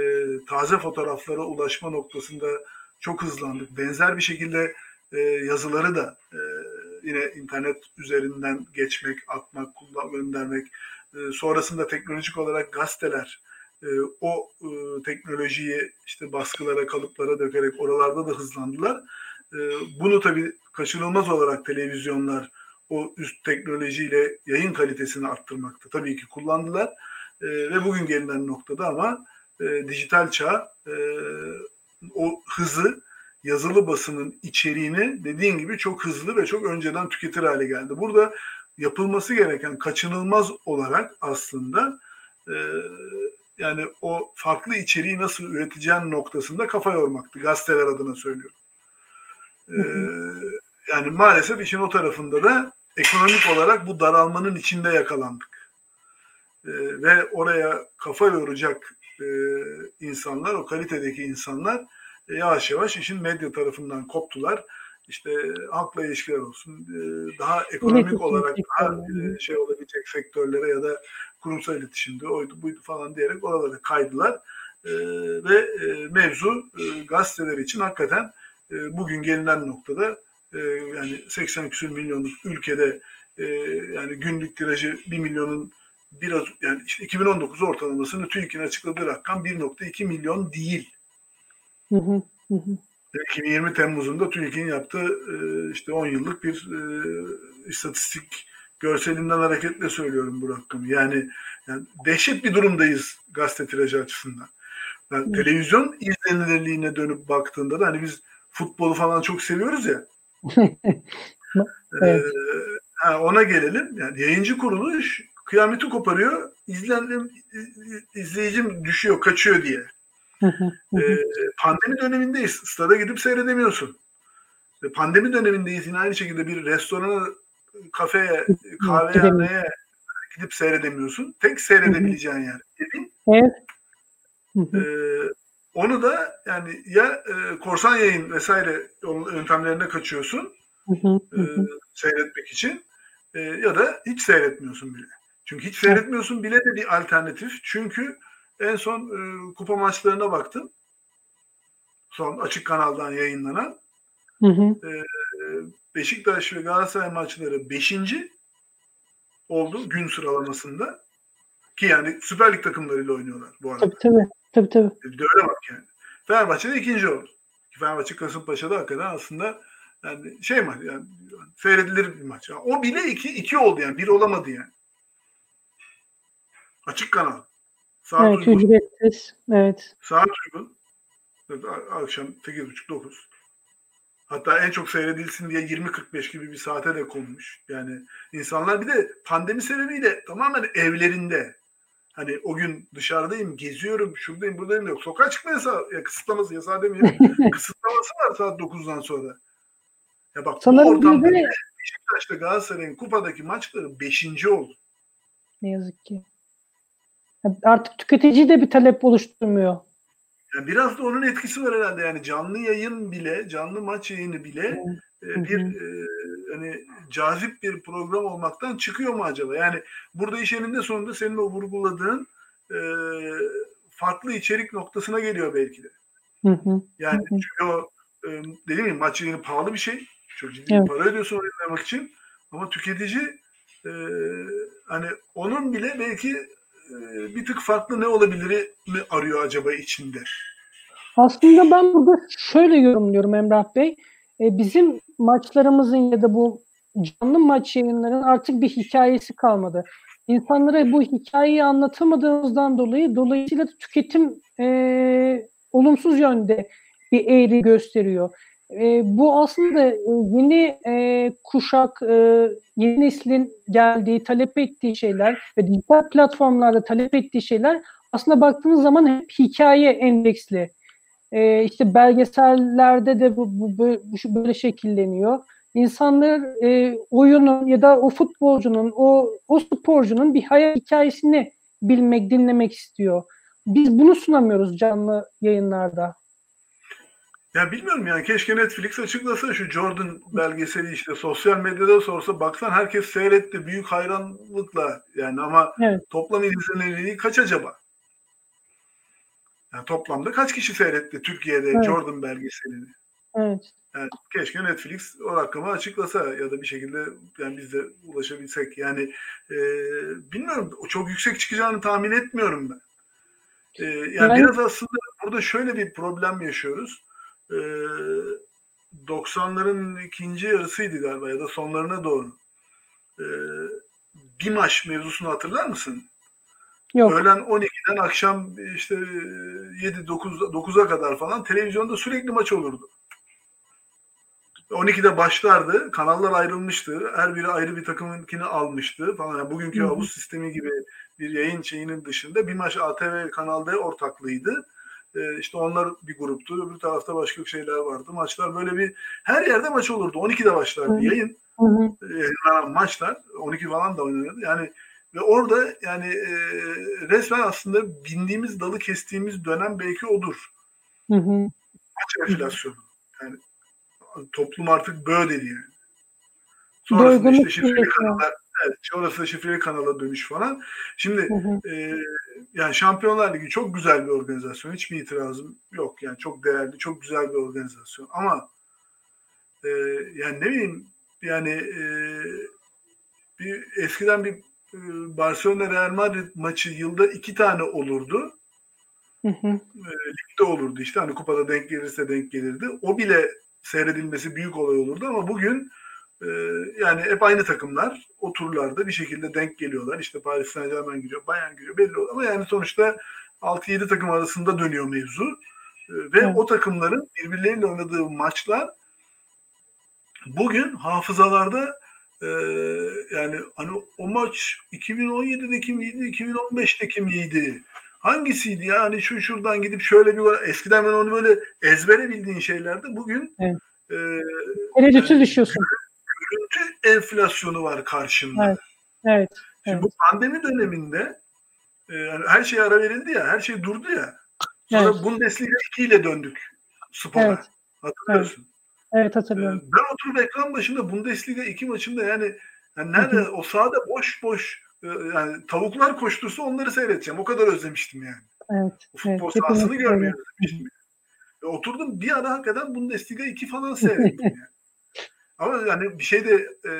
taze fotoğraflara ulaşma noktasında çok hızlandık. Benzer bir şekilde e, yazıları da e, yine internet üzerinden geçmek, atmak, kullan, göndermek. E, sonrasında teknolojik olarak gazeteler e, o e, teknolojiyi işte baskılara, kalıplara dökerek oralarda da hızlandılar. E, bunu tabii kaçınılmaz olarak televizyonlar o üst teknolojiyle yayın kalitesini arttırmakta tabii ki kullandılar. E, ve bugün gelinen noktada ama e, dijital çağ e, o hızı yazılı basının içeriğini dediğin gibi çok hızlı ve çok önceden tüketir hale geldi. Burada yapılması gereken kaçınılmaz olarak aslında e, yani o farklı içeriği nasıl üreteceğin noktasında kafa yormaktı. Gazeteler adına söylüyorum. E, yani maalesef işin o tarafında da ekonomik olarak bu daralmanın içinde yakalandık. E, ve oraya kafa yoracak e, insanlar, o kalitedeki insanlar e, yavaş yavaş işin medya tarafından koptular. İşte halkla ilişkiler olsun, e, daha ekonomik İletişim olarak daha sektörleri. e, şey olabilecek sektörlere ya da kurumsal iletişimde oydu buydu falan diyerek oralara kaydılar. E, ve e, mevzu e, gazeteler için hakikaten e, bugün gelinen noktada e, yani 80 küsur milyonluk ülkede e, yani günlük tirajı 1 milyonun biraz yani işte 2019 ortalamasını TÜİK'in açıkladığı rakam 1.2 milyon değil. Hı hı, hı hı. 2020 Temmuz'unda TÜİK'in yaptığı e, işte 10 yıllık bir e, istatistik görselinden hareketle söylüyorum bu rakamı. Yani, yani dehşet bir durumdayız gazete tirajı açısından. Yani televizyon izlenirliğine dönüp baktığında da hani biz futbolu falan çok seviyoruz ya. Evet. e, ha, ona gelelim. Yani yayıncı kuruluş kıyameti koparıyor. İzlenim, izleyicim düşüyor, kaçıyor diye. Ee, pandemi dönemindeyiz. Stada gidip seyredemiyorsun. Pandemi dönemindeyiz. Yine aynı şekilde bir restorana, kafeye, kahvehaneye gidip seyredemiyorsun. Tek seyredebileceğin yer evin. Evet. Ee, onu da yani ya e, korsan yayın vesaire yöntemlerine kaçıyorsun hı hı, e, seyretmek için e, ya da hiç seyretmiyorsun bile. Çünkü hiç seyretmiyorsun bile de bir alternatif. Çünkü en son e, kupa maçlarına baktım. Son açık kanaldan yayınlanan. Hı hı. Beşiktaş ve Galatasaray maçları 5. oldu gün sıralamasında. Ki yani Süper Lig takımlarıyla oynuyorlar bu arada. Tabii tabii. Tabii tabii. Öyle bak yani. Fenerbahçe de ikinci oldu. Fenerbahçe Kasımpaşa'da hakikaten aslında yani şey maç yani seyredilir bir maç. Yani o bile iki, iki oldu yani. Bir olamadı yani. Açık kanal. Saat Evet, uygun. ücretsiz. Evet. Saat uygun. Akşam 8.30-9. Hatta en çok seyredilsin diye 20.45 gibi bir saate de konmuş. Yani insanlar bir de pandemi sebebiyle tamamen evlerinde. Hani o gün dışarıdayım, geziyorum, şuradayım, buradayım yok. Sokağa çıkma yasağı, ya kısıtlaması, yasağı demeyeyim. kısıtlaması var saat 9'dan sonra. Ya bak bu Sanırım bir ortamda Beşiktaş'ta Galatasaray'ın kupadaki maçları 5. oldu. Ne yazık ki. Artık tüketici de bir talep oluşturmuyor. Yani biraz da onun etkisi var herhalde. Yani canlı yayın bile, canlı maç yayını bile e, bir e, hani cazip bir program olmaktan çıkıyor mu acaba? Yani burada iş eninde sonunda senin o vurguladığın e, farklı içerik noktasına geliyor belki de. Hı hı. Yani Hı hı. çünkü o e, dediğim gibi maç yayını pahalı bir şey. Çok ciddi Evet. para ödüyorsun oynamak için. Ama tüketici e, hani onun bile belki e, bir tık farklı ne olabilir mi arıyor acaba içinde? Aslında ben burada şöyle yorumluyorum Emrah Bey. E, bizim maçlarımızın ya da bu canlı maç yayınların artık bir hikayesi kalmadı. İnsanlara bu hikayeyi anlatamadığımızdan dolayı dolayısıyla tüketim e, olumsuz yönde bir eğri gösteriyor. E, bu aslında yeni e, kuşak, e, yeni neslin geldiği, talep ettiği şeyler ve dijital platformlarda talep ettiği şeyler aslında baktığınız zaman hep hikaye endeksli. E, işte belgesellerde de bu, bu, bu böyle şekilleniyor. İnsanlar e, oyunun ya da o futbolcunun, o, o sporcunun bir hayat hikayesini bilmek, dinlemek istiyor. Biz bunu sunamıyoruz canlı yayınlarda. Ya bilmiyorum yani keşke Netflix açıklasa şu Jordan belgeseli işte sosyal medyada sorsa baksan herkes seyretti büyük hayranlıkla yani ama Evet. toplam izlenirliği kaç acaba? Yani toplamda kaç kişi seyretti Türkiye'de Evet. Jordan belgeselini? Evet. Yani keşke Netflix o rakamı açıklasa ya da bir şekilde yani biz de ulaşabilsek. Yani e, bilmiyorum çok yüksek çıkacağını tahmin etmiyorum ben. E, yani, Yani- biraz aslında burada şöyle bir problem yaşıyoruz. E, 90'ların ikinci yarısıydı galiba ya da sonlarına doğru. E, maç mevzusunu hatırlar mısın? Yok. Öğlen 12'den akşam işte 7 9 9'a kadar falan televizyonda sürekli maç olurdu. 12'de başlardı. Kanallar ayrılmıştı. Her biri ayrı bir takımınkini almıştı falan. Yani bugünkü Hı hı. havuz sistemi gibi bir yayın şeyinin dışında bir maç ATV Kanal D ortaklığıydı. Ee, işte onlar bir gruptu. Öbür tarafta başka şeyler vardı. Maçlar böyle bir her yerde maç olurdu. 12'de başlardı yayın. Hı hı. Yayınlanan maçlar 12 falan da oynanıyordu. Yani ve orada yani e, resmen aslında bindiğimiz dalı kestiğimiz dönem belki odur. Hı hı. Maç enflasyonu. Yani toplum artık böyle dedi yani. Sonrasında Doygunluk işte şifreli kanallar, evet, sonrasında şifreli kanala dönüş falan. Şimdi Hı hı. e, yani Şampiyonlar Ligi çok güzel bir organizasyon. Hiçbir itirazım yok. Yani çok değerli, çok güzel bir organizasyon. Ama e, yani ne bileyim yani e, bir eskiden bir Barcelona Real Madrid maçı yılda iki tane olurdu. Hı hı. ligde olurdu işte hani kupada denk gelirse denk gelirdi. O bile seyredilmesi büyük olay olurdu ama bugün e, yani hep aynı takımlar o turlarda bir şekilde denk geliyorlar. İşte Paris Saint Germain giriyor, Bayern giriyor belli oluyor. Ama yani sonuçta 6-7 takım arasında dönüyor mevzu. E, ve Evet. o takımların birbirleriyle oynadığı maçlar bugün hafızalarda e, yani hani o maç 2017'deki miydi, 2015'teki miydi? Hangisiydi ya? Hani şu şuradan gidip şöyle bir eskiden ben onu böyle ezbere bildiğin şeylerdi. Bugün Evet. e, Yani- düşüyorsun. görüntü enflasyonu var karşında. Evet. Evet. Şimdi evet. bu pandemi döneminde e, yani her şey ara verildi ya, her şey durdu ya. Sonra Evet. Bundesliga 2 ile döndük spora. Evet. Hatırlıyorsun. Evet Ee, hatırlıyorum. Ben oturup ekran başında Bundesliga 2 maçında yani, yani nerede o sahada boş boş e, yani tavuklar koştursa onları seyredeceğim. O kadar özlemiştim yani. Evet. O futbol evet. sahasını görmeyi özlemiştim. Ve oturdum bir ara hakikaten Bundesliga 2 falan seyrettim yani. Ama yani bir şey de e,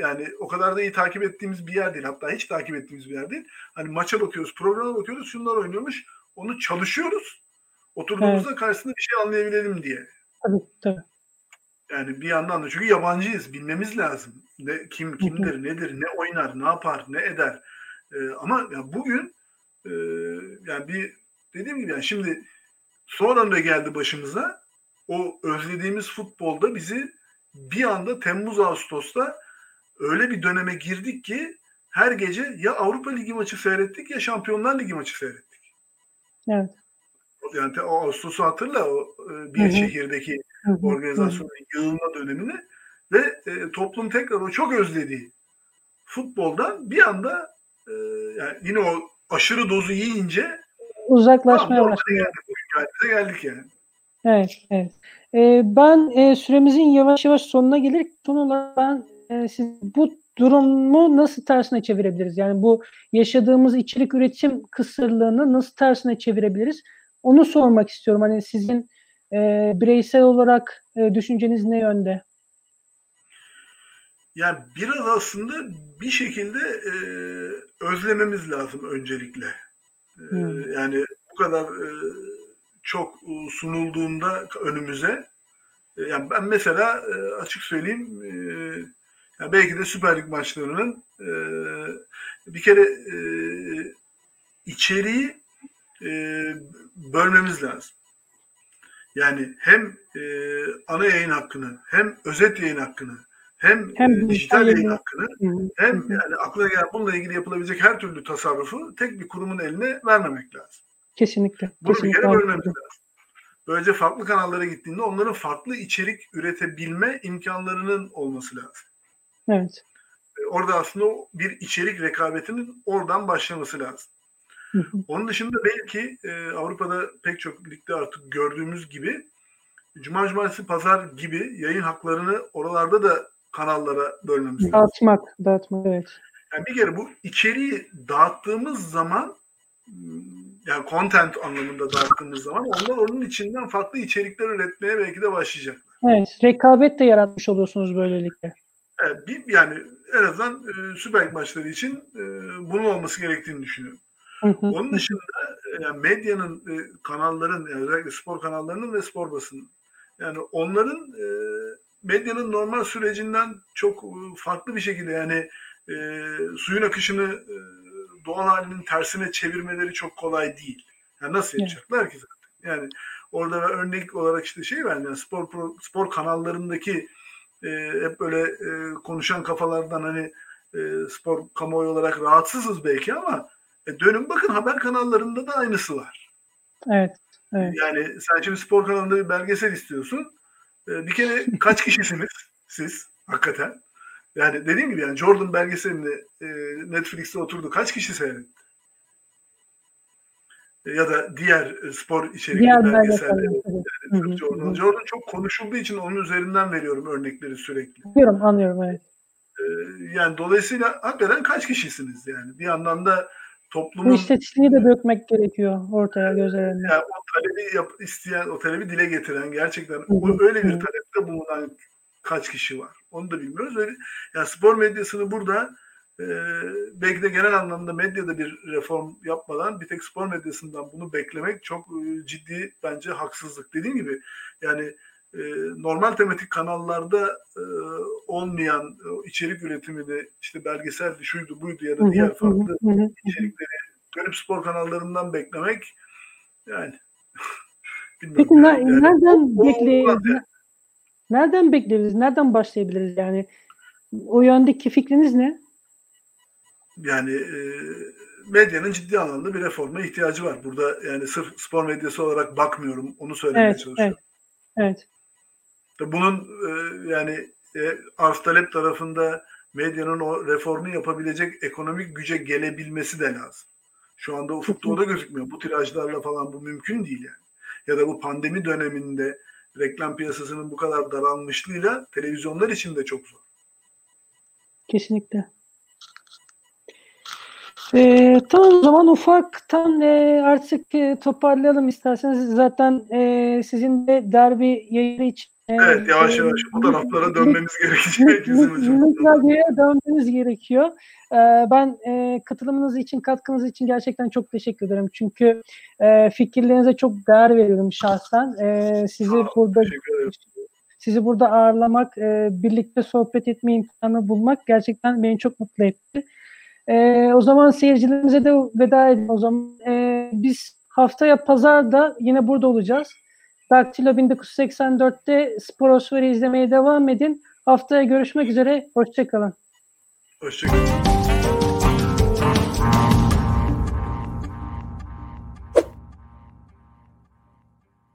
yani o kadar da iyi takip ettiğimiz bir yer değil. Hatta hiç takip ettiğimiz bir yer değil. Hani maça bakıyoruz, programa bakıyoruz, şunlar oynuyormuş. Onu çalışıyoruz. Oturduğumuzda karşısında bir şey anlayabilelim diye. Tabii tabii. Yani bir yandan da çünkü yabancıyız. Bilmemiz lazım. Ne, kim kimdir, nedir, ne oynar, ne yapar, ne eder. Ee, ama yani bugün e, yani bir dediğim gibi yani şimdi sonra ne geldi başımıza? O özlediğimiz futbolda bizi bir anda Temmuz Ağustos'ta öyle bir döneme girdik ki her gece ya Avrupa Ligi maçı seyrettik ya Şampiyonlar Ligi maçı seyrettik. Evet. Yani o Ağustos'u hatırla o e, bir Hı hı. şehirdeki Organizasyonun yığılma dönemini ve e, toplum tekrar o çok özlediği futboldan bir anda e, yani yine o aşırı dozu yiyince Uzaklaşmaya başlıyor. geldik, geldik yani. Evet, evet. Ee, ben e, süremizin yavaş yavaş sonuna gelir. Son olarak ben e, siz bu durumu nasıl tersine çevirebiliriz? Yani bu yaşadığımız içerik üretim kısırlığını nasıl tersine çevirebiliriz? Onu sormak istiyorum. Hani sizin e, bireysel olarak e, düşünceniz ne yönde? Yani biraz aslında bir şekilde e, özlememiz lazım öncelikle. E, Hmm. Yani bu kadar e, çok sunulduğunda önümüze e, yani ben mesela e, açık söyleyeyim e, yani belki de Süper Lig maçlarının e, bir kere e, içeriği e, bölmemiz lazım. Yani hem e, ana yayın hakkını hem özet yayın hakkını hem, Hem e, dijital yayın yayın- hakkını Hı hem yani aklına gelen bununla ilgili yapılabilecek her türlü tasarrufu tek bir kurumun eline vermemek lazım. Kesinlikle. Bunu bir kesinlikle kere bölmemiz lazım. Böylece farklı kanallara gittiğinde onların farklı içerik üretebilme imkanlarının olması lazım. Evet. E, Orada aslında bir içerik rekabetinin oradan başlaması lazım. Onun dışında belki e, Avrupa'da pek çok ligde artık gördüğümüz gibi Cuma Cumartesi Pazar gibi yayın haklarını oralarda da kanallara bölmemiz lazım. Dağıtmak, dağıtmak evet. Yani bir kere bu içeriği dağıttığımız zaman m, yani content anlamında dağıttığımız zaman onlar onun içinden farklı içerikler üretmeye belki de başlayacaklar. Evet, rekabet de yaratmış oluyorsunuz böylelikle. Yani, bir, yani en azından e, Süper Lig maçları için e, bunun olması gerektiğini düşünüyorum. Onun dışında e, yani medyanın, e, kanalların, yani özellikle spor kanallarının ve spor basının yani onların e, medyanın normal sürecinden çok farklı bir şekilde yani e, suyun akışını e, doğal halinin tersine çevirmeleri çok kolay değil. Yani nasıl Evet. yapacaklar ki zaten? Yani orada örnek olarak işte şey var yani spor pro- spor kanallarındaki e, hep böyle e, konuşan kafalardan hani e, spor kamuoyu olarak rahatsızız belki ama e, dönün bakın haber kanallarında da aynısı var. Evet, evet. Yani sen şimdi spor kanalında bir belgesel istiyorsun. E, bir kere kaç kişisiniz siz hakikaten? Yani dediğim gibi yani Jordan belgeselini e, Netflix'te oturdu. Kaç kişi seyretti? E, ya da diğer e, spor içerikli Diğer belgeseller. belgeseller. evet. Hı hı, Jordan. Jordan çok konuşulduğu için onun üzerinden veriyorum örnekleri sürekli. Anlıyorum, anlıyorum evet. E, yani dolayısıyla hakikaten kaç kişisiniz yani? Bir yandan da Bu toplumun istatistiği de dökmek gerekiyor ortaya göz önüne. yani o talebi yap, isteyen, o talebi dile getiren gerçekten o, öyle bir talepte bulunan kaç kişi var? Onu da bilmiyoruz. Öyle, yani spor medyasını burada e, belki de genel anlamda medyada bir reform yapmadan bir tek spor medyasından bunu beklemek çok e, ciddi bence haksızlık. Dediğim gibi yani e, normal tematik kanallarda e, olmayan o içerik üretimi de işte belgeseldi, şuydu, buydu ya da diğer farklı içerikleri dönüp spor kanallarından beklemek yani bilmiyorum. Peki yani, ne- yani nereden o bekleyebiliriz? yani. Nereden bekleyebiliriz? Nereden başlayabiliriz yani? O yöndeki fikriniz ne? Yani e, medyanın ciddi anlamda bir reforma ihtiyacı var. Burada yani sırf spor medyası olarak bakmıyorum. Onu söylemeye Evet, çalışıyorum. Evet. Tabii Bunun e, yani e, arz talep tarafında medyanın o reformu yapabilecek ekonomik güce gelebilmesi de lazım. Şu anda ufukta o da gözükmüyor. Bu tirajlarla falan bu mümkün değil yani. Ya da bu pandemi döneminde reklam piyasasının bu kadar daralmışlığıyla televizyonlar için de çok zor. Kesinlikle. Ee, tamam o zaman ufaktan e, artık e, toparlayalım isterseniz. Zaten e, sizin de derbi yayını için e, Evet yavaş yavaş bu taraflara dönmemiz gerekecek radyoya dönmeniz gerekiyor. Ben katılımınız için, katkınız için gerçekten çok teşekkür ederim. Çünkü fikirlerinize çok değer veriyorum şahsen. Sizi olun, burada sizi burada ağırlamak, birlikte sohbet etme imkanı bulmak gerçekten beni çok mutlu etti. O zaman seyircilerimize de veda edelim. O zaman biz haftaya pazarda yine burada olacağız. Daktilo 1984'te Sporosfer'i izlemeye devam edin. Haftaya görüşmek üzere. Hoşçakalın. Hoşçakalın.